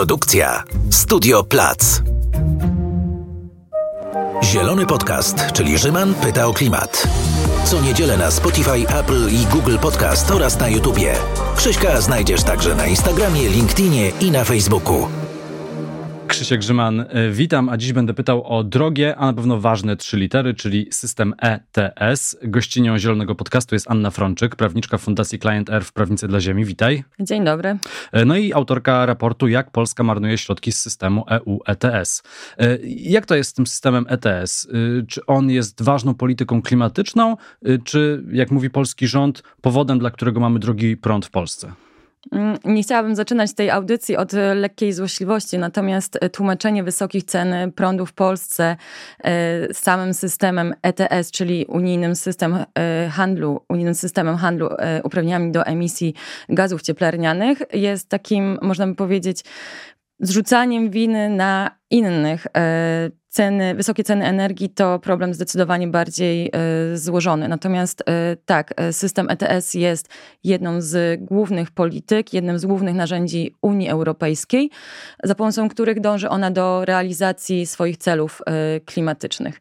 Produkcja Studio Plac. Zielony Podcast, czyli Rzyman pyta o klimat. Co niedzielę na Spotify, Apple i Google Podcast oraz na YouTubie. Krzyśka znajdziesz także na Instagramie, LinkedInie i na Facebooku. Krzysiek Grzyman, e, witam, a dziś będę pytał o drogie, a na pewno ważne trzy litery, czyli system ETS. Gościnią Zielonego Podcastu jest Anna Frączyk, prawniczka Fundacji Client Air w Prawnicy dla Ziemi. Witaj. Dzień dobry. E, no i autorka raportu Jak Polska marnuje środki z systemu EU ETS. E, jak to jest z tym systemem ETS? Czy on jest ważną polityką klimatyczną, czy jak mówi polski rząd, powodem, dla którego mamy drogi prąd w Polsce? Mm, nie chciałabym zaczynać tej audycji od e, lekkiej złośliwości, natomiast e, tłumaczenie wysokich cen prądu w Polsce e, samym systemem ETS, czyli unijnym system handlu, unijnym systemem handlu uprawnieniami do emisji gazów cieplarnianych jest takim, można by powiedzieć, zrzucaniem winy na innych. E, ceny, wysokie ceny energii to problem zdecydowanie bardziej e, złożony. Natomiast e, tak, system ETS jest jedną z głównych polityk, jednym z głównych narzędzi Unii Europejskiej, za pomocą których dąży ona do realizacji swoich celów klimatycznych.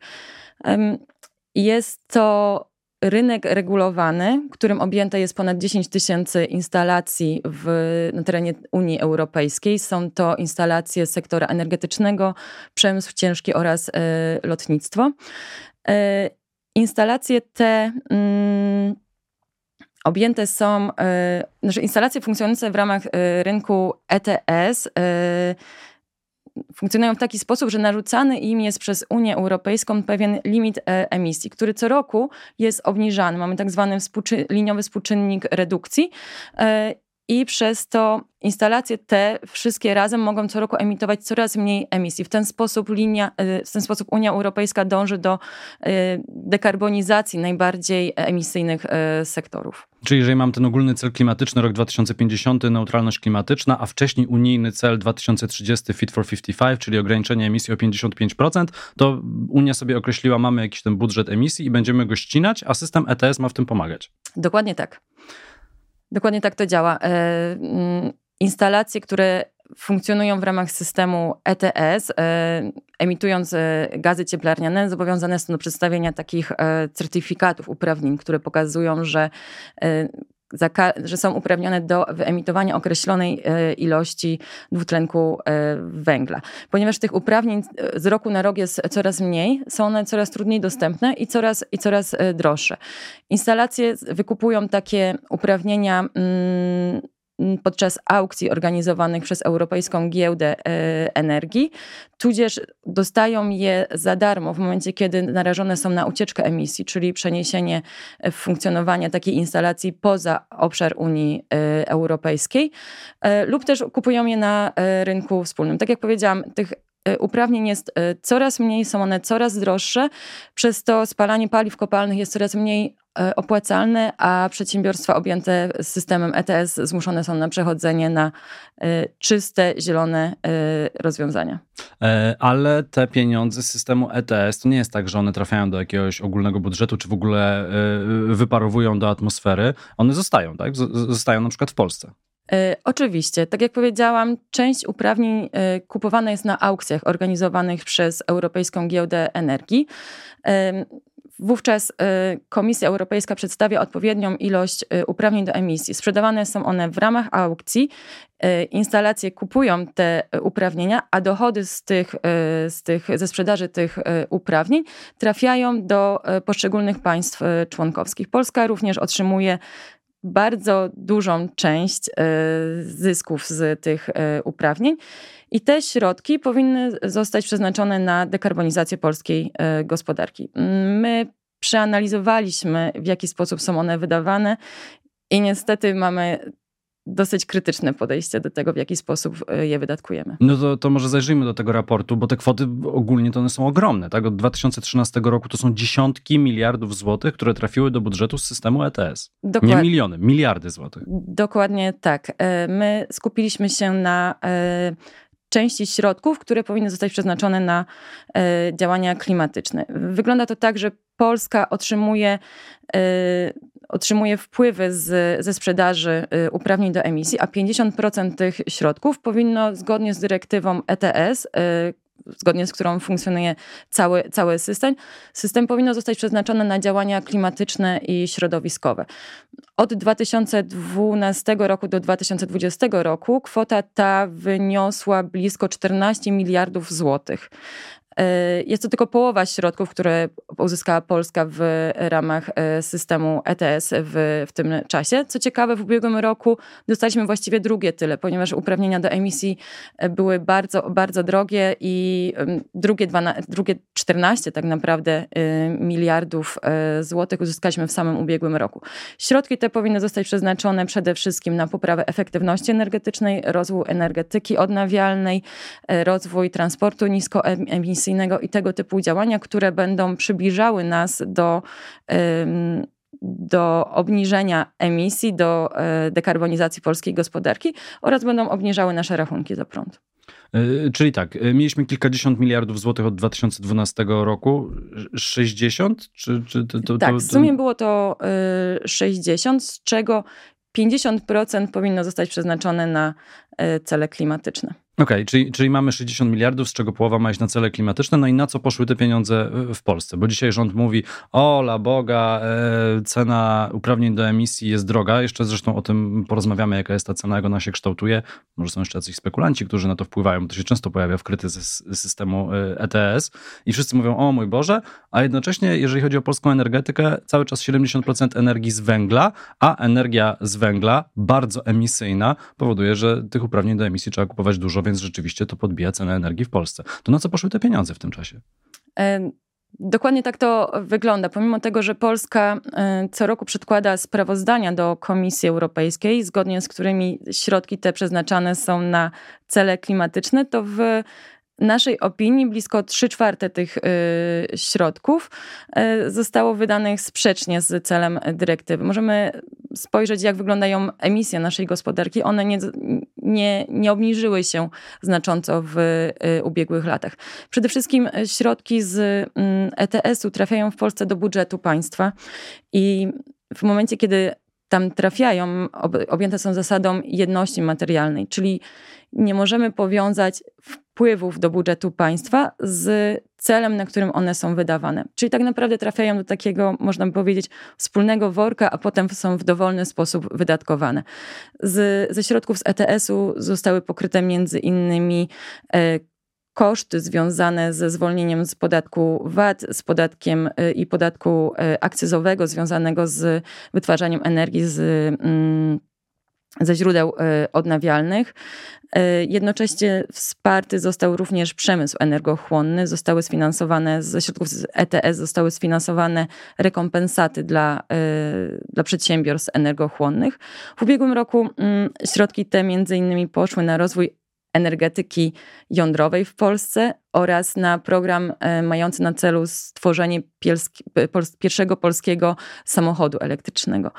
Jest to rynek regulowany, którym objęte jest ponad 10 tysięcy instalacji w, na terenie Unii Europejskiej. Są to instalacje sektora energetycznego, przemysł ciężki oraz y, lotnictwo. Y, instalacje te. Y, objęte są, znaczy instalacje funkcjonujące w ramach rynku ETS funkcjonują w taki sposób, że narzucany im jest przez Unię Europejską pewien limit e, emisji, który co roku jest obniżany. Mamy tak zwany współczy liniowy współczynnik redukcji e, i przez to instalacje te wszystkie razem mogą co roku emitować coraz mniej emisji. W ten sposób linia, e, w ten sposób Unia Europejska dąży do dekarbonizacji najbardziej emisyjnych sektorów. Czyli jeżeli mam ten ogólny cel klimatyczny rok 2050, neutralność klimatyczna, a wcześniej unijny cel 2030 Fit for 55, czyli ograniczenie emisji o 55%, to Unia sobie określiła, mamy jakiś ten budżet emisji i będziemy go ścinać, a system ETS ma w tym pomagać. Dokładnie tak. Dokładnie tak to działa. E, mm, instalacje, które funkcjonują w ramach systemu ETS, e, emitując e, gazy cieplarniane, zobowiązane są do przedstawienia takich certyfikatów uprawnień, które pokazują, że że są uprawnione do wyemitowania określonej ilości dwutlenku węgla. Ponieważ tych uprawnień z roku na rok jest coraz mniej, są one coraz trudniej dostępne i coraz, i coraz droższe. Instalacje wykupują takie uprawnienia mm, podczas aukcji organizowanych przez Europejską Giełdę e, Energii, tudzież dostają je za darmo w momencie, kiedy narażone są na ucieczkę emisji, czyli przeniesienie e, funkcjonowania takiej instalacji poza obszar Unii e, Europejskiej, lub też kupują je na rynku wspólnym. Tak jak powiedziałam, tych uprawnień jest coraz mniej, są one coraz droższe, przez to spalanie paliw kopalnych jest coraz mniej E, opłacalne, a przedsiębiorstwa objęte systemem ETS zmuszone są na przechodzenie na e, czyste, zielone e, rozwiązania. Ale te pieniądze z systemu ETS to nie jest tak, że one trafiają do jakiegoś ogólnego budżetu, czy w ogóle wyparowują do atmosfery. One zostają, tak? Zostają na przykład w Polsce. Oczywiście. Tak jak powiedziałam, część uprawnień kupowana jest na aukcjach organizowanych przez Europejską Giełdę Energii. Wówczas y, Komisja Europejska przedstawia odpowiednią ilość y, uprawnień do emisji. Sprzedawane są one w ramach aukcji. Y, instalacje kupują te uprawnienia, a dochody z tych, z tych, ze sprzedaży tych uprawnień trafiają do poszczególnych państw członkowskich. Polska również otrzymuje bardzo dużą część zysków z tych uprawnień. I te środki powinny zostać przeznaczone na dekarbonizację polskiej e, gospodarki. My przeanalizowaliśmy, w jaki sposób są one wydawane, i niestety mamy dosyć krytyczne podejście do tego, w jaki sposób e, je wydatkujemy. No to, to może zajrzyjmy do tego raportu, bo te kwoty ogólnie to one są ogromne. Tak? Od 2013 roku to są dziesiątki miliardów złotych, które trafiły do budżetu z systemu ETS. Dokładnie. Nie miliony, miliardy złotych. Dokładnie tak. E, my skupiliśmy się na części środków, które powinny zostać przeznaczone na e, działania klimatyczne. Wygląda to tak, że Polska otrzymuje e, otrzymuje wpływy z, ze sprzedaży uprawnień do emisji, a 50% tych środków powinno zgodnie z dyrektywą ETS, zgodnie z którą funkcjonuje cały, cały system, system powinno zostać przeznaczone na działania klimatyczne i środowiskowe. Od 2012 roku do 2020 roku kwota ta wyniosła blisko 14 miliardów złotych. E, jest to tylko połowa środków, które uzyskała Polska w ramach e, systemu ETS w, w tym czasie. Co ciekawe, w ubiegłym roku dostaliśmy właściwie drugie tyle, ponieważ uprawnienia do emisji e, były bardzo, bardzo drogie i drugie, 12, drugie 14 tak naprawdę miliardów złotych uzyskaliśmy w samym ubiegłym roku. Środki te powinny zostać przeznaczone przede wszystkim na poprawę efektywności energetycznej, rozwój energetyki odnawialnej, rozwój transportu niskoemisyjnego, i tego typu działania, które będą przybliżały nas do do obniżenia emisji, do e, dekarbonizacji polskiej gospodarki oraz będą obniżały nasze rachunki za prąd. E, czyli tak, e, mieliśmy kilkadziesiąt miliardów złotych od 2012 roku. 60? Czy, czy to, to, tak, w sumie było to 60, z czego 50% powinno zostać przeznaczone na cele klimatyczne. Okej, okay, czyli, czyli mamy 60 miliardów, z czego połowa ma iść na cele klimatyczne. No i na co poszły te pieniądze w Polsce? Bo dzisiaj rząd mówi, o la Boga, e, cena uprawnień do emisji jest droga. Jeszcze zresztą o tym porozmawiamy, jaka jest ta cena, jak ona się kształtuje. Może są jeszcze jacyś spekulanci, którzy na to wpływają. To się często pojawia w krytyce systemu ETS. I wszyscy mówią, o mój Boże, a jednocześnie, jeżeli chodzi o polską energetykę, cały czas 70% energii z węgla, a energia z węgla, bardzo emisyjna, powoduje, że tych uprawnień do emisji trzeba kupować dużo więc rzeczywiście to podbija cenę energii w Polsce. To na co poszły te pieniądze w tym czasie? Dokładnie tak to wygląda. Pomimo tego, że Polska co roku przedkłada sprawozdania do Komisji Europejskiej, zgodnie z którymi środki te przeznaczane są na cele klimatyczne, to w naszej opinii blisko 3 czwarte tych y, środków y, zostało wydanych sprzecznie z celem dyrektywy. Możemy spojrzeć, jak wyglądają emisje naszej gospodarki. One nie, nie, nie obniżyły się znacząco w y, ubiegłych latach. Przede wszystkim środki z mm, ETS-u trafiają w Polsce do budżetu państwa i w momencie, kiedy tam trafiają, objęte są zasadą jedności materialnej, czyli nie możemy powiązać wpływów do budżetu państwa z celem, na którym one są wydawane. Czyli tak naprawdę trafiają do takiego, można powiedzieć, wspólnego worka, a potem są w dowolny sposób wydatkowane. Z, ze środków z ETS-u zostały pokryte między innymi e, koszty związane ze zwolnieniem z podatku VAT, z podatkiem e, i podatku e, akcyzowego związanego z wytwarzaniem energii z mm, ze źródeł odnawialnych. E, jednocześnie wsparty został również przemysł energochłonny, zostały sfinansowane ze środków ETS, zostały sfinansowane rekompensaty dla, e, dla przedsiębiorstw energochłonnych. W ubiegłym roku mm, środki te między innymi poszły na rozwój energetyki jądrowej w Polsce oraz na program mający na celu stworzenie pierwszego polskiego samochodu elektrycznego.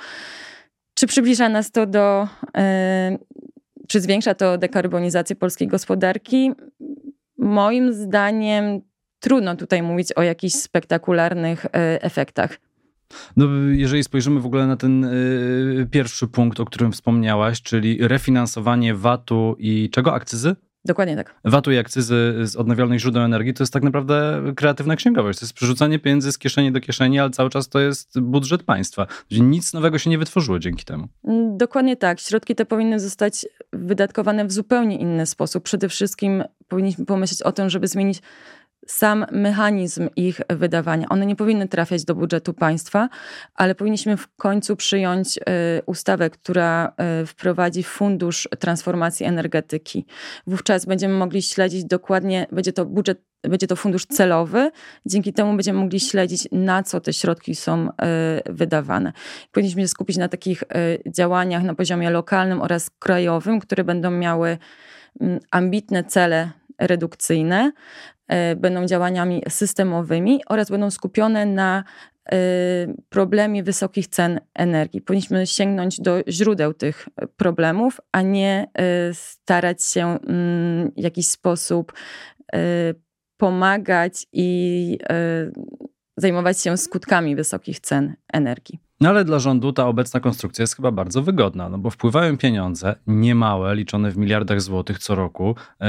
Czy przybliża nas to do czy zwiększa to dekarbonizację polskiej gospodarki? Moim zdaniem trudno tutaj mówić o jakichś spektakularnych e, efektach. No, jeżeli spojrzymy w ogóle na ten y, pierwszy punkt, o którym wspomniałaś, czyli refinansowanie VAT-u i czego? Akcyzy? Dokładnie tak. VAT-u i akcyzy z odnawialnych źródeł energii to jest tak naprawdę kreatywna księgowość. To jest przerzucanie pieniędzy z kieszeni do kieszeni, ale cały czas to jest budżet państwa. Nic nowego się nie wytworzyło dzięki temu. Mm, dokładnie tak. Środki te powinny zostać wydatkowane w zupełnie inny sposób. Przede wszystkim powinniśmy pomyśleć o tym, żeby zmienić sam mechanizm ich wydawania. One nie powinny trafiać do budżetu państwa, ale powinniśmy w końcu przyjąć y, ustawę, która y, wprowadzi fundusz transformacji energetyki. Wówczas będziemy mogli śledzić dokładnie, będzie to budżet będzie to fundusz celowy, dzięki temu będziemy mogli śledzić, na co te środki są y, wydawane. Powinniśmy się skupić na takich działaniach na poziomie lokalnym oraz krajowym, które będą miały mm, ambitne cele redukcyjne, E, będą działaniami systemowymi oraz będą skupione na e, problemie wysokich cen energii. Powinniśmy sięgnąć do źródeł tych problemów, a nie e, starać się mm, w jakiś sposób pomagać i zajmować się skutkami wysokich cen energii. No ale dla rządu ta obecna konstrukcja jest chyba bardzo wygodna, no bo wpływają pieniądze niemałe, liczone w miliardach złotych co roku e,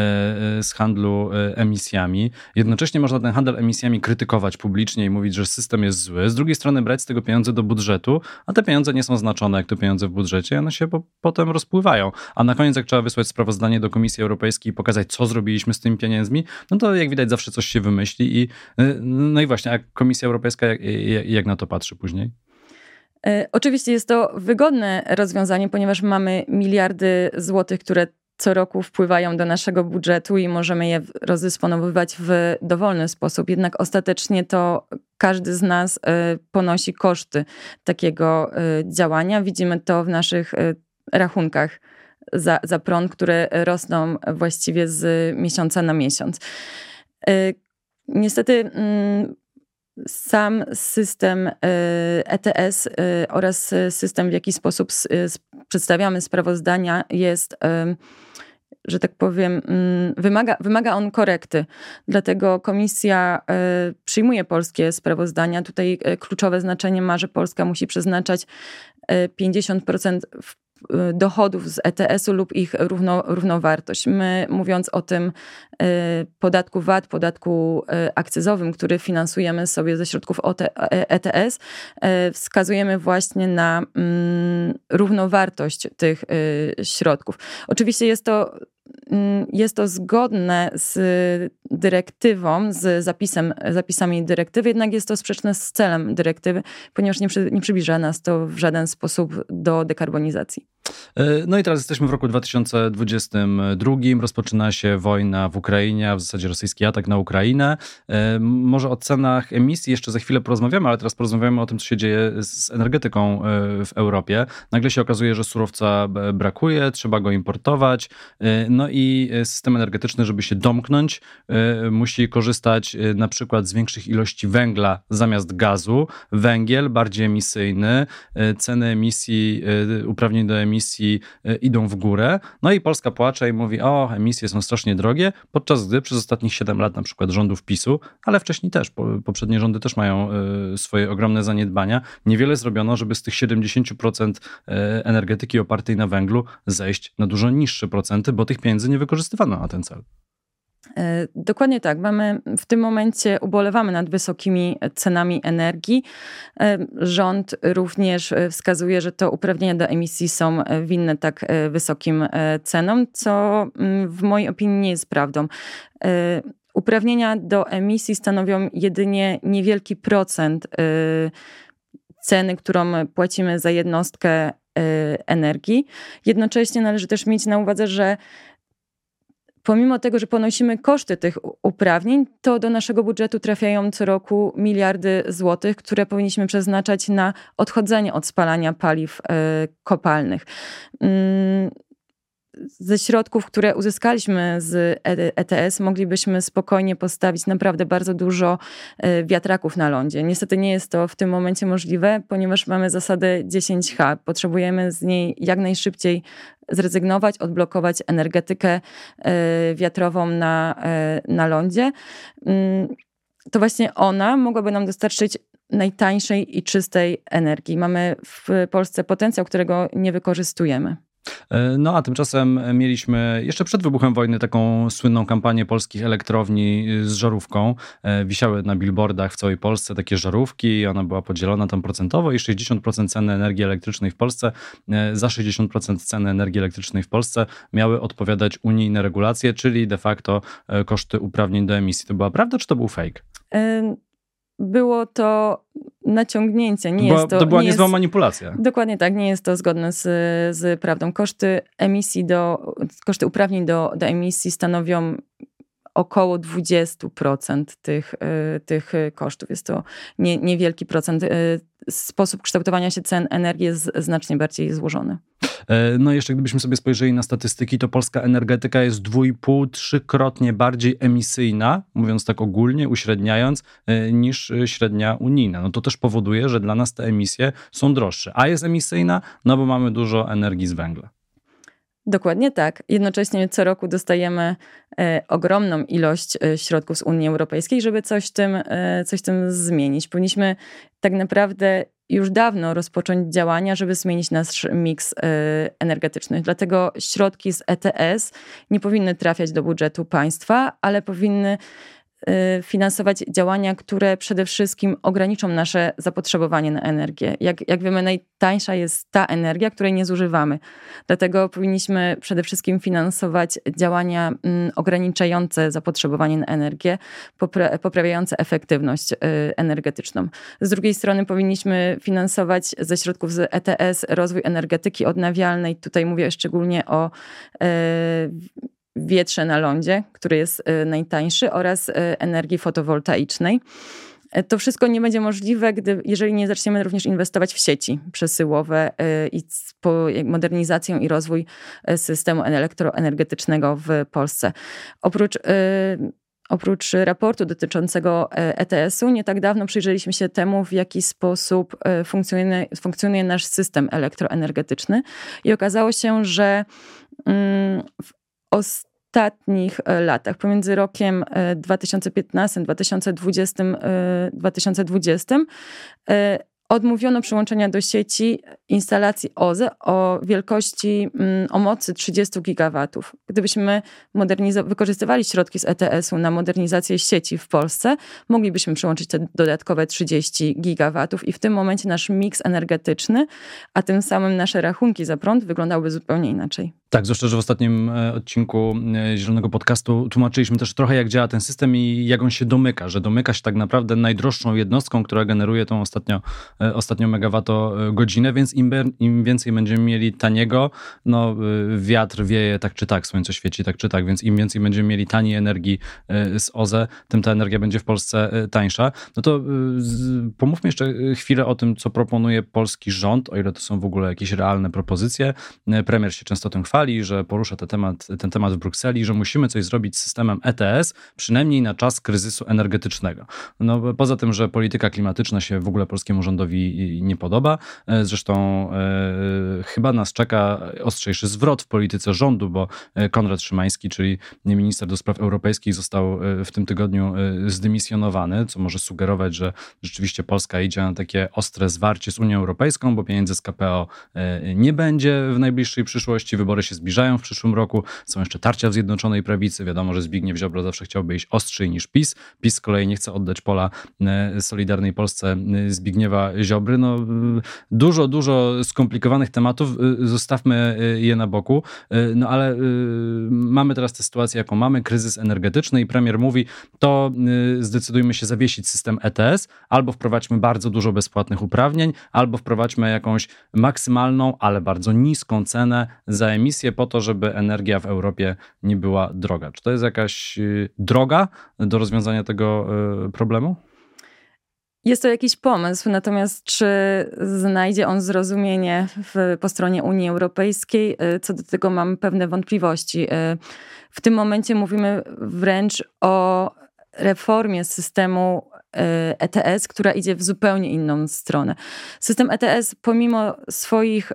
e, z handlu e, emisjami. Jednocześnie można ten handel emisjami krytykować publicznie i mówić, że system jest zły. Z drugiej strony brać z tego pieniądze do budżetu, a te pieniądze nie są znaczone jak te pieniądze w budżecie, one się po, potem rozpływają. A na koniec, jak trzeba wysłać sprawozdanie do Komisji Europejskiej i pokazać, co zrobiliśmy z tymi pieniędzmi, no to jak widać zawsze coś się wymyśli i no i właśnie, a Komisja Europejska jak, jak na to patrzy później? E, oczywiście jest to wygodne rozwiązanie, ponieważ mamy miliardy złotych, które co roku wpływają do naszego budżetu i możemy je rozdysponowywać w dowolny sposób. Jednak ostatecznie to każdy z nas e, ponosi koszty takiego e, działania. Widzimy to w naszych rachunkach za, za prąd, które rosną właściwie z miesiąca na miesiąc. Niestety mm, sam system ETS e e, oraz system, w jaki sposób przedstawiamy sprawozdania, jest, że tak powiem, mm, wymaga, wymaga on korekty. Dlatego komisja przyjmuje polskie sprawozdania. Tutaj kluczowe znaczenie ma, że Polska musi przeznaczać 50% w Y, dochodów z ETS-u lub ich równo, równowartość. My mówiąc o tym y, podatku VAT, podatku y, akcyzowym, który finansujemy sobie ze środków ETS, wskazujemy właśnie na mm, równowartość tych środków. Oczywiście jest to jest to zgodne z dyrektywą, z zapisem, zapisami dyrektywy, jednak jest to sprzeczne z celem dyrektywy, ponieważ nie, przy, nie przybliża nas to w żaden sposób do dekarbonizacji. E, no i teraz jesteśmy w roku 2022. Rozpoczyna się wojna w Ukrainie, a w zasadzie rosyjski atak na Ukrainę. E, może o cenach emisji jeszcze za chwilę porozmawiamy, ale teraz porozmawiamy o tym, co się dzieje z energetyką e, w Europie. Nagle się okazuje, że surowca brakuje, trzeba go importować. No i system energetyczny, żeby się domknąć, musi korzystać na przykład z większych ilości węgla zamiast gazu. Węgiel bardziej emisyjny, ceny emisji, uprawnień do emisji idą w górę. No i Polska płacze i mówi: O, emisje są strasznie drogie, podczas gdy przez ostatnich 7 lat, na przykład rządów PiSu, ale wcześniej też, poprzednie rządy też mają swoje ogromne zaniedbania, niewiele zrobiono, żeby z tych 70% energetyki opartej na węglu zejść na dużo niższe procenty, bo tych pieniędzy nie wykorzystywano na ten cel. E, dokładnie tak. Mamy w tym momencie ubolewamy nad wysokimi cenami energii. E, rząd również wskazuje, że to uprawnienia do emisji są winne tak e, wysokim cenom, co mm, w mojej opinii nie jest prawdą. Uprawnienia do emisji stanowią jedynie niewielki procent ceny, którą płacimy za jednostkę energii. Jednocześnie należy też mieć na uwadze, że pomimo tego, że ponosimy koszty tych uprawnień, to do naszego budżetu trafiają co roku miliardy złotych, które powinniśmy przeznaczać na odchodzenie od spalania paliw e, kopalnych. Ze środków, które uzyskaliśmy z ETS, moglibyśmy spokojnie postawić naprawdę bardzo dużo e, wiatraków na lądzie. Niestety nie jest to w tym momencie możliwe, ponieważ mamy zasadę 10H. Potrzebujemy z niej jak najszybciej zrezygnować, odblokować energetykę e, wiatrową na, e, na lądzie. Mm, to właśnie ona mogłaby nam dostarczyć najtańszej i czystej energii. Mamy w Polsce potencjał, którego nie wykorzystujemy. E, no a tymczasem mieliśmy jeszcze przed wybuchem wojny taką słynną kampanię polskich elektrowni y, z żarówką. E, wisiały na billboardach w całej Polsce takie żarówki, ona była podzielona tam procentowo i 60% ceny energii elektrycznej w Polsce, e, za 60% ceny energii elektrycznej w Polsce miały odpowiadać unijne regulacje, czyli de facto koszty uprawnień do emisji. To była prawda, czy to był fake? Było to naciągnięcie. Nie jest to, to była nie niezła jest, manipulacja. Dokładnie tak, nie jest to zgodne z, z prawdą. Koszty emisji do, koszty uprawnień do, do emisji stanowią około 20% tych, y, tych kosztów. Jest to nie, niewielki procent. Y, sposób kształtowania się cen energii jest znacznie bardziej złożony. E, no jeszcze gdybyśmy sobie spojrzeli na statystyki, to polska energetyka jest dwójpół, trzykrotnie bardziej emisyjna, mówiąc tak ogólnie, uśredniając, e, niż średnia unijna. No to też powoduje, że dla nas te emisje są droższe. A jest emisyjna, no bo mamy dużo energii z węgla. Dokładnie tak. Jednocześnie co roku dostajemy e, ogromną ilość e, środków z Unii Europejskiej, żeby coś tym, e, coś tym zmienić. Powinniśmy tak naprawdę już dawno rozpocząć działania, żeby zmienić nasz miks energetyczny. Dlatego środki z ETS nie powinny trafiać do budżetu państwa, ale powinny finansować działania, które przede wszystkim ograniczą nasze zapotrzebowanie na energię. Jak, jak wiemy, najtańsza jest ta energia, której nie zużywamy. Dlatego powinniśmy przede wszystkim finansować działania mm, ograniczające zapotrzebowanie na energię, popra poprawiające efektywność y, energetyczną. Z drugiej strony powinniśmy finansować ze środków z ETS rozwój energetyki odnawialnej. Tutaj mówię szczególnie o y, wietrze na lądzie, który jest y, najtańszy, oraz y, energii fotowoltaicznej. E, to wszystko nie będzie możliwe, gdy, jeżeli nie zaczniemy również inwestować w sieci przesyłowe i modernizację i rozwój systemu elektroenergetycznego w Polsce. Oprócz Oprócz raportu dotyczącego ETS-u, nie tak dawno przyjrzeliśmy się temu, w jaki sposób funkcjonuje, funkcjonuje nasz system elektroenergetyczny i okazało się, że mm, w ostatnich e, latach, pomiędzy rokiem 2015 2020, 2020 odmówiono przyłączenia do sieci instalacji OZE o wielkości, mm, o mocy 30 gigawatów. Gdybyśmy wykorzystywali środki z ETS-u na modernizację sieci w Polsce, moglibyśmy przyłączyć te dodatkowe 30 gigawatów i w tym momencie nasz miks energetyczny, a tym samym nasze rachunki za prąd wyglądałyby zupełnie inaczej. Tak, zwłaszcza, że w ostatnim e, odcinku e, Zielonego Podcastu tłumaczyliśmy też trochę, jak działa ten system i jak on się domyka, że domyka się tak naprawdę najdroższą jednostką, która generuje tą ostatnio, e, ostatnią megawattogodzinę, więc im, im więcej będziemy mieli taniego, no wiatr wieje tak czy tak, słońce świeci tak czy tak, więc im więcej będziemy mieli taniej energii z OZE, tym ta energia będzie w Polsce tańsza. No to pomówmy jeszcze chwilę o tym, co proponuje polski rząd, o ile to są w ogóle jakieś realne propozycje. Premier się często tym chwali, że porusza ten temat, ten temat w Brukseli, że musimy coś zrobić z systemem ETS, przynajmniej na czas kryzysu energetycznego. No, poza tym, że polityka klimatyczna się w ogóle polskiemu rządowi nie podoba, e, zresztą e, chyba nas czeka ostrzejszy zwrot w polityce rządu, bo e, Konrad Szymański, czyli minister do spraw europejskich, został w tym tygodniu zdymisjonowany, co może sugerować, że rzeczywiście Polska idzie na takie ostre zwarcie z Unią Europejską, bo pieniędzy z KPO nie będzie w najbliższej przyszłości. Wybory się zbliżają w przyszłym roku. Są jeszcze tarcia w Zjednoczonej Prawicy. Wiadomo, że Zbigniew Ziobro zawsze chciałby iść ostrzej niż PiS. PiS z kolei nie chce oddać pola Solidarnej Polsce Zbigniewa Ziobry. No, dużo, dużo skomplikowanych tematów. Zostawmy je na boku. No ale mamy teraz tę sytuację, jaką mamy. Kryzys energetyczny i premier mówi, to zdecydujmy się zawiesić system ETS, albo wprowadźmy bardzo dużo bezpłatnych uprawnień, albo wprowadźmy jakąś maksymalną, ale bardzo niską cenę za emisję po to, żeby energia w Europie nie była droga. Czy to jest jakaś y, droga do rozwiązania tego y, problemu? Jest to jakiś pomysł, natomiast czy znajdzie on zrozumienie w, po stronie Unii Europejskiej, y, co do tego mam pewne wątpliwości. W tym momencie mówimy wręcz o reformie systemu ETS, która idzie w zupełnie inną stronę. System ETS, pomimo swoich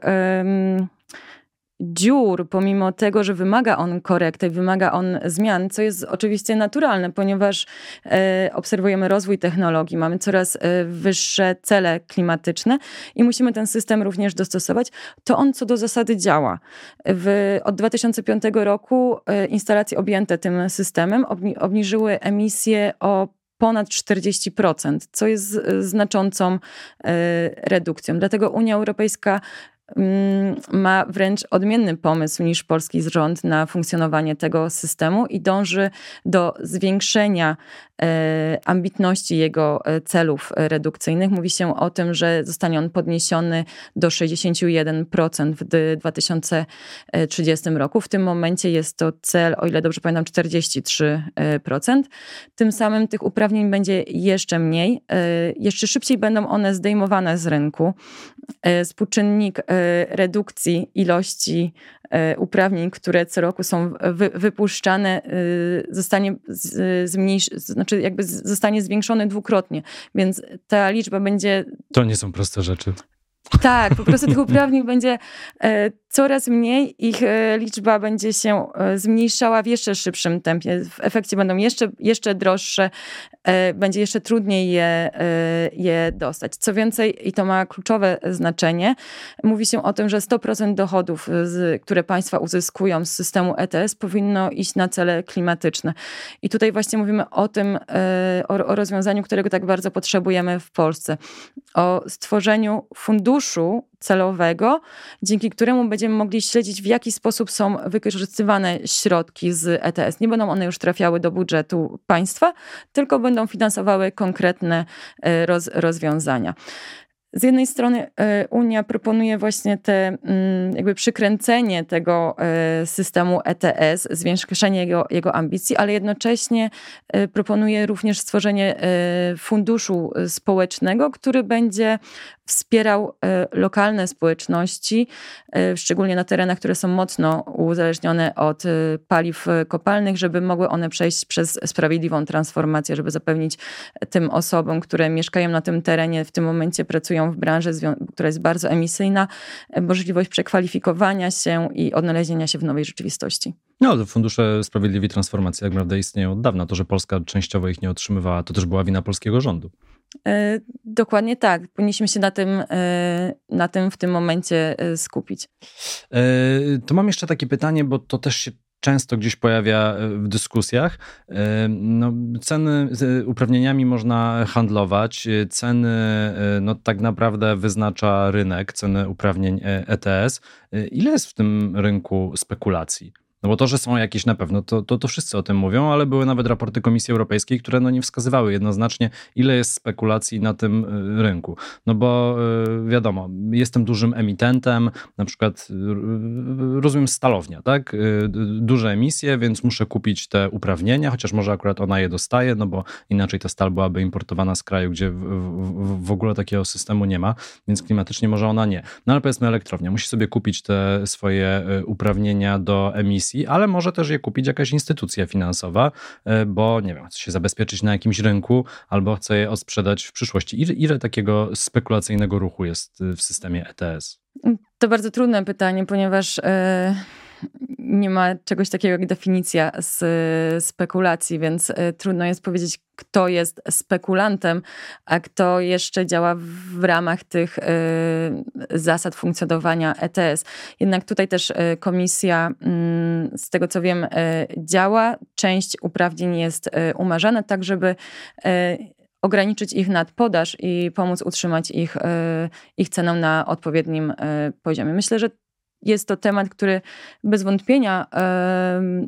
dziur, pomimo tego, że wymaga on korekty, wymaga on zmian, co jest oczywiście naturalne, ponieważ e, obserwujemy rozwój technologii, mamy coraz e, wyższe cele klimatyczne i musimy ten system również dostosować, to on co do zasady działa. W, od 2005 roku e, instalacje objęte tym systemem obni obniżyły emisję o ponad 40%, co jest znaczącą redukcją. Dlatego Unia Europejska ma wręcz odmienny pomysł niż polski rząd na funkcjonowanie tego systemu i dąży do zwiększenia E, ambitności jego e, celów redukcyjnych. Mówi się o tym, że zostanie on podniesiony do 61% w 2030 roku. W tym momencie jest to cel, o ile dobrze pamiętam, 43%. Tym samym tych uprawnień będzie jeszcze mniej. E, jeszcze szybciej będą one zdejmowane z rynku. Współczynnik redukcji ilości E, uprawnień, które co roku są wy, wypuszczane, e, zostanie zmniejsz, znaczy jakby zostanie zwiększony dwukrotnie, więc ta liczba będzie... To nie są proste rzeczy. Tak, po prostu tych uprawnień będzie e, coraz mniej ich liczba będzie się zmniejszała w jeszcze szybszym tempie. W efekcie będą jeszcze, jeszcze droższe, będzie jeszcze trudniej je, je dostać. Co więcej, i to ma kluczowe znaczenie, mówi się o tym, że 100% dochodów, które państwa uzyskują z systemu ETS, powinno iść na cele klimatyczne. I tutaj właśnie mówimy o tym, o, o rozwiązaniu, którego tak bardzo potrzebujemy w Polsce. O stworzeniu funduszu celowego, dzięki któremu będziemy mogli śledzić, w jaki sposób są wykorzystywane środki z ETS. Nie będą one już trafiały do budżetu państwa, tylko będą finansowały konkretne e, roz, rozwiązania. Z jednej strony e, Unia proponuje właśnie te mm, jakby przykręcenie tego e, systemu ETS, zwiększenie jego, jego ambicji, ale jednocześnie proponuje również stworzenie funduszu społecznego, który będzie wspierał e, lokalne społeczności, e, szczególnie na terenach, które są mocno uzależnione od e, paliw kopalnych, żeby mogły one przejść przez sprawiedliwą transformację, żeby zapewnić tym osobom, które mieszkają na tym terenie, w tym momencie pracują w branży, która jest bardzo emisyjna, możliwość przekwalifikowania się i odnalezienia się w nowej rzeczywistości. No, fundusze sprawiedliwej transformacji, jak prawda, istnieją od dawna. To, że Polska częściowo ich nie otrzymywała, to też była wina polskiego rządu. E, dokładnie tak. Powinniśmy się na tym, e, na tym w tym momencie e, skupić. To mam jeszcze takie pytanie, bo to też się często gdzieś pojawia w dyskusjach. No, ceny uprawnieniami można handlować. Ceny no, tak naprawdę wyznacza rynek, ceny uprawnień ETS. Ile jest w tym rynku spekulacji? No bo to, że są jakieś na pewno, to, to, to wszyscy o tym mówią, ale były nawet raporty Komisji Europejskiej, które no nie wskazywały jednoznacznie, ile jest spekulacji na tym y, rynku. No bo y, wiadomo, jestem dużym emitentem, na przykład y, rozumiem stalownia, tak? Duże emisje, więc muszę kupić te uprawnienia, chociaż może akurat ona je dostaje, no bo inaczej ta stal byłaby importowana z kraju, gdzie w, w, w ogóle takiego systemu nie ma, więc klimatycznie może ona nie. No ale powiedzmy elektrownia, musi sobie kupić te swoje uprawnienia do emisji, ale może też je kupić jakaś instytucja finansowa, e, bo nie wiem, chce się zabezpieczyć na jakimś rynku albo chce je odsprzedać w przyszłości. Ile, ile takiego spekulacyjnego ruchu jest w systemie ETS? To bardzo trudne pytanie, ponieważ. Yy nie ma czegoś takiego jak definicja z spekulacji, więc e, trudno jest powiedzieć, kto jest spekulantem, a kto jeszcze działa w ramach tych e, zasad funkcjonowania ETS. Jednak tutaj też komisja, mm, z tego co wiem, działa. Część uprawnień jest umarzana, tak żeby ograniczyć ich nadpodaż i pomóc utrzymać ich, ich cenę na odpowiednim poziomie. Myślę, że jest to temat, który bez wątpienia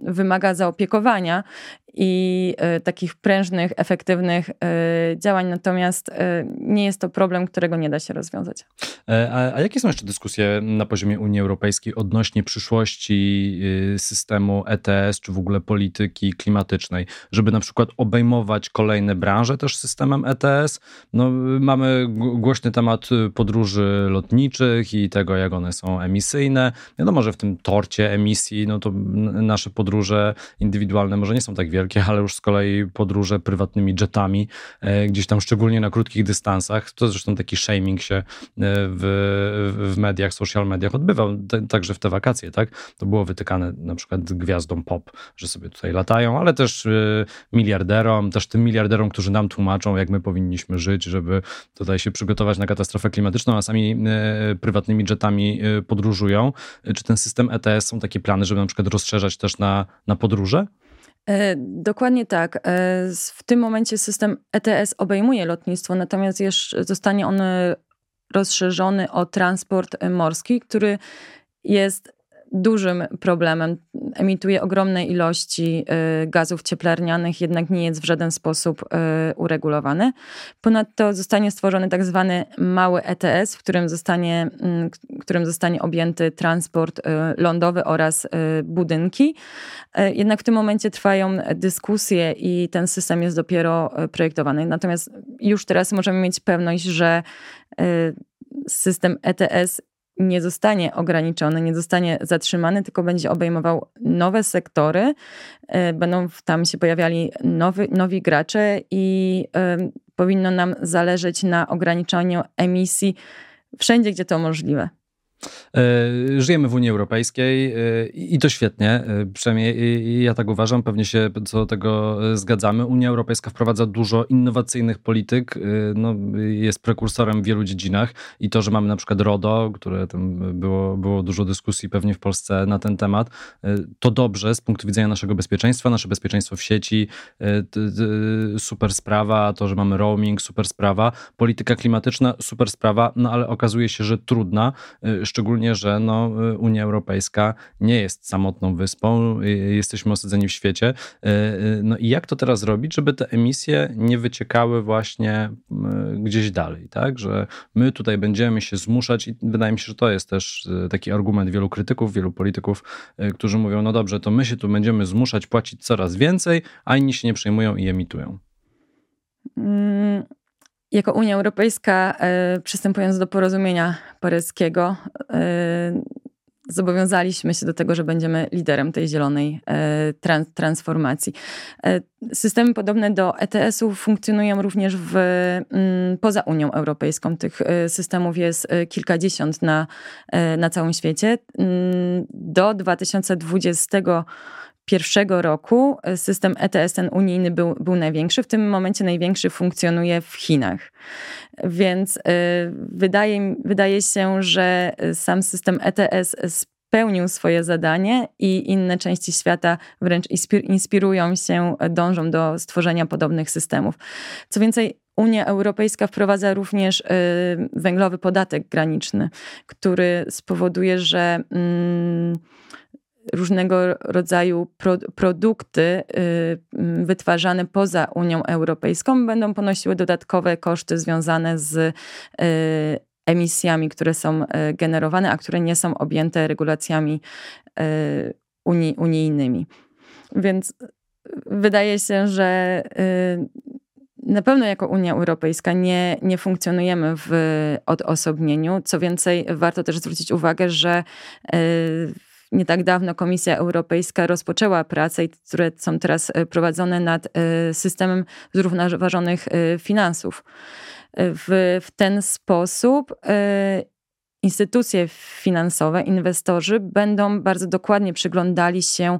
wymaga zaopiekowania i e, takich prężnych, efektywnych e, działań, natomiast e, nie jest to problem, którego nie da się rozwiązać. A, a jakie są jeszcze dyskusje na poziomie Unii Europejskiej odnośnie przyszłości systemu ETS, czy w ogóle polityki klimatycznej, żeby na przykład obejmować kolejne branże też systemem ETS? No, mamy głośny temat podróży lotniczych i tego, jak one są emisyjne. Wiadomo, że w tym torcie emisji, no to nasze podróże indywidualne może nie są tak wielkie, wielkie, ale już z kolei podróże prywatnymi jetami, e, gdzieś tam szczególnie na krótkich dystansach. To zresztą taki shaming się e, w, w mediach, social mediach odbywał, także w te wakacje, tak? To było wytykane na przykład gwiazdom pop, że sobie tutaj latają, ale też e, miliarderom, też tym miliarderom, którzy nam tłumaczą, jak my powinniśmy żyć, żeby tutaj się przygotować na katastrofę klimatyczną, a sami prywatnymi jetami podróżują. Czy ten system ETS są takie plany, żeby na przykład rozszerzać też na, na podróże? E, dokładnie tak. E, w tym momencie system ETS obejmuje lotnictwo, natomiast jeszcze zostanie on rozszerzony o transport morski, który jest dużym problemem. Emituje ogromne ilości y, gazów cieplarnianych, jednak nie jest w żaden sposób y, uregulowany. Ponadto zostanie stworzony tak zwany mały ETS, w którym zostanie, mm, którym zostanie objęty transport y, lądowy oraz budynki. Jednak w tym momencie trwają dyskusje i ten system jest dopiero projektowany. Natomiast już teraz możemy mieć pewność, że system ETS nie zostanie ograniczony, nie zostanie zatrzymany, tylko będzie obejmował nowe sektory. E, będą tam się pojawiali nowy, nowi gracze i y, powinno nam zależeć na ograniczeniu emisji wszędzie, gdzie to możliwe. E, żyjemy w Unii Europejskiej e, i to świetnie, e, przynajmniej ja tak uważam, pewnie się co do tego zgadzamy. Unia Europejska wprowadza dużo innowacyjnych polityk, no, jest prekursorem w wielu dziedzinach. I to, że mamy na przykład RODO, które tam było, było dużo dyskusji pewnie w Polsce na ten temat, to dobrze z punktu widzenia naszego bezpieczeństwa, nasze bezpieczeństwo w sieci, super sprawa, to, że mamy roaming, super sprawa, polityka klimatyczna, super sprawa, no ale okazuje się, że trudna, szczególnie, że no, Unia Europejska nie jest samotną wyspą, jesteśmy osadzeni w świecie. E, no i jak to teraz robić, żeby te emisje nie wyciekały właśnie gdzieś dalej, tak? Że my tutaj będziemy się zmuszać i wydaje mi się, że to jest też taki argument wielu krytyków, wielu polityków, którzy mówią, no dobrze, to my się tu będziemy zmuszać płacić coraz więcej, a inni się nie przejmują i emitują. Jako Unia Europejska, e, przystępując do porozumienia paryskiego, e, zobowiązaliśmy się do tego, że będziemy liderem tej zielonej e, trans transformacji. Systemy podobne do ETS-u funkcjonują również w, mm, poza Unią Europejską. Tych systemów jest kilkadziesiąt na, na całym świecie. Mm, do 2020 pierwszego roku e, system ETS ten unijny był, był największy. W tym momencie największy funkcjonuje w Chinach. Więc y, wydaje, wydaje się, że sam system ETS spełnił swoje zadanie i inne części świata wręcz inspirują się, dążą do stworzenia podobnych systemów. Co więcej, Unia Europejska wprowadza również węglowy podatek graniczny, który spowoduje, że mm, różnego rodzaju pro, produkty y, wytwarzane poza Unią Europejską będą ponosiły dodatkowe koszty związane z y, emisjami, które są y, generowane, a które nie są objęte regulacjami uni, unijnymi. Więc wydaje się, że na pewno jako Unia Europejska nie, nie funkcjonujemy w odosobnieniu. Co więcej, warto też zwrócić uwagę, że nie tak dawno Komisja Europejska rozpoczęła pracę, które są teraz e, prowadzone nad e, systemem zrównoważonych e, finansów. W, w ten sposób instytucje finansowe, inwestorzy będą bardzo dokładnie przyglądali się,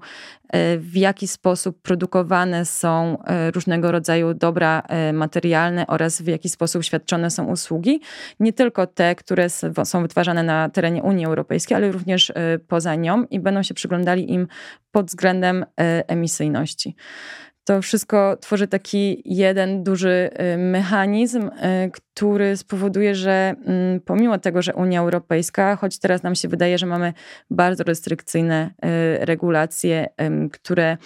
e, w jaki sposób produkowane są e, różnego rodzaju dobra e, materialne oraz w jaki sposób świadczone są usługi. Nie tylko te, które są wytwarzane na terenie Unii Europejskiej, ale również poza nią i będą się przyglądali im pod względem emisyjności to wszystko tworzy taki jeden duży y, mechanizm, y, który spowoduje, że mm, pomimo tego, że Unia Europejska, choć teraz nam się wydaje, że mamy bardzo restrykcyjne y, regulacje, które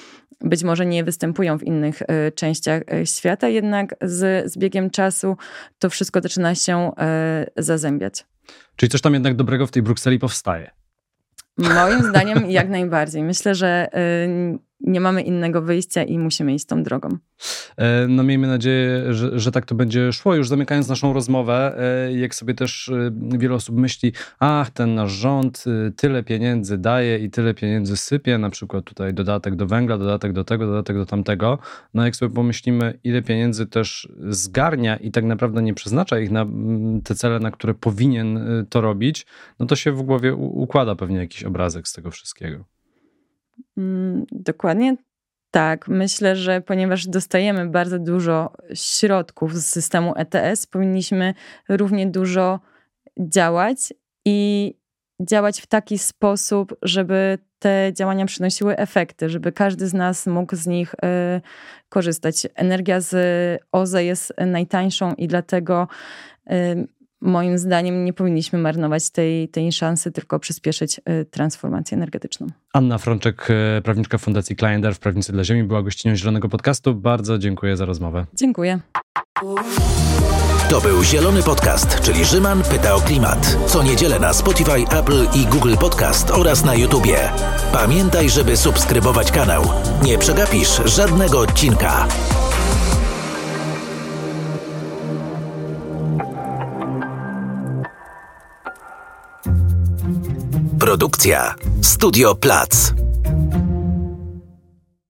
być może nie występują w innych częściach świata, jednak z, z biegiem czasu to wszystko zaczyna się zazębiać. Czyli coś tam jednak dobrego w tej Brukseli powstaje. Moim zdaniem jak najbardziej. Myślę, że nie mamy innego wyjścia i musimy iść tą drogą. E, no miejmy nadzieję, że, że tak to będzie szło. Już zamykając naszą rozmowę, e, jak sobie też e, wiele osób myśli, ach, ten nasz rząd tyle pieniędzy daje i tyle pieniędzy sypie, na przykład tutaj dodatek do węgla, dodatek do tego, dodatek do tamtego. No jak sobie pomyślimy, ile pieniędzy też zgarnia i tak naprawdę nie przeznacza ich na te cele, na które powinien to robić, no to się w głowie układa pewnie jakiś obrazek z tego wszystkiego. Mm, dokładnie tak. Myślę, że ponieważ dostajemy bardzo dużo środków z systemu ETS, powinniśmy równie dużo działać i działać w taki sposób, żeby te działania przynosiły efekty, żeby każdy z nas mógł z nich y, korzystać. Energia z OZE jest najtańszą i dlatego moim zdaniem nie powinniśmy marnować tej, tej szansy, tylko przyspieszyć y, transformację energetyczną. Anna Frączek, y, prawniczka Fundacji Kliender w Prawnicy dla Ziemi, była gościnią Zielonego Podcastu. Bardzo dziękuję za rozmowę. Dziękuję. To był Zielony Podcast, czyli Rzyman pyta o klimat. Co niedzielę na Spotify, Apple i Google Podcast oraz na YouTubie. Pamiętaj, żeby subskrybować kanał. Nie przegapisz żadnego odcinka. Produkcja Studio Plac.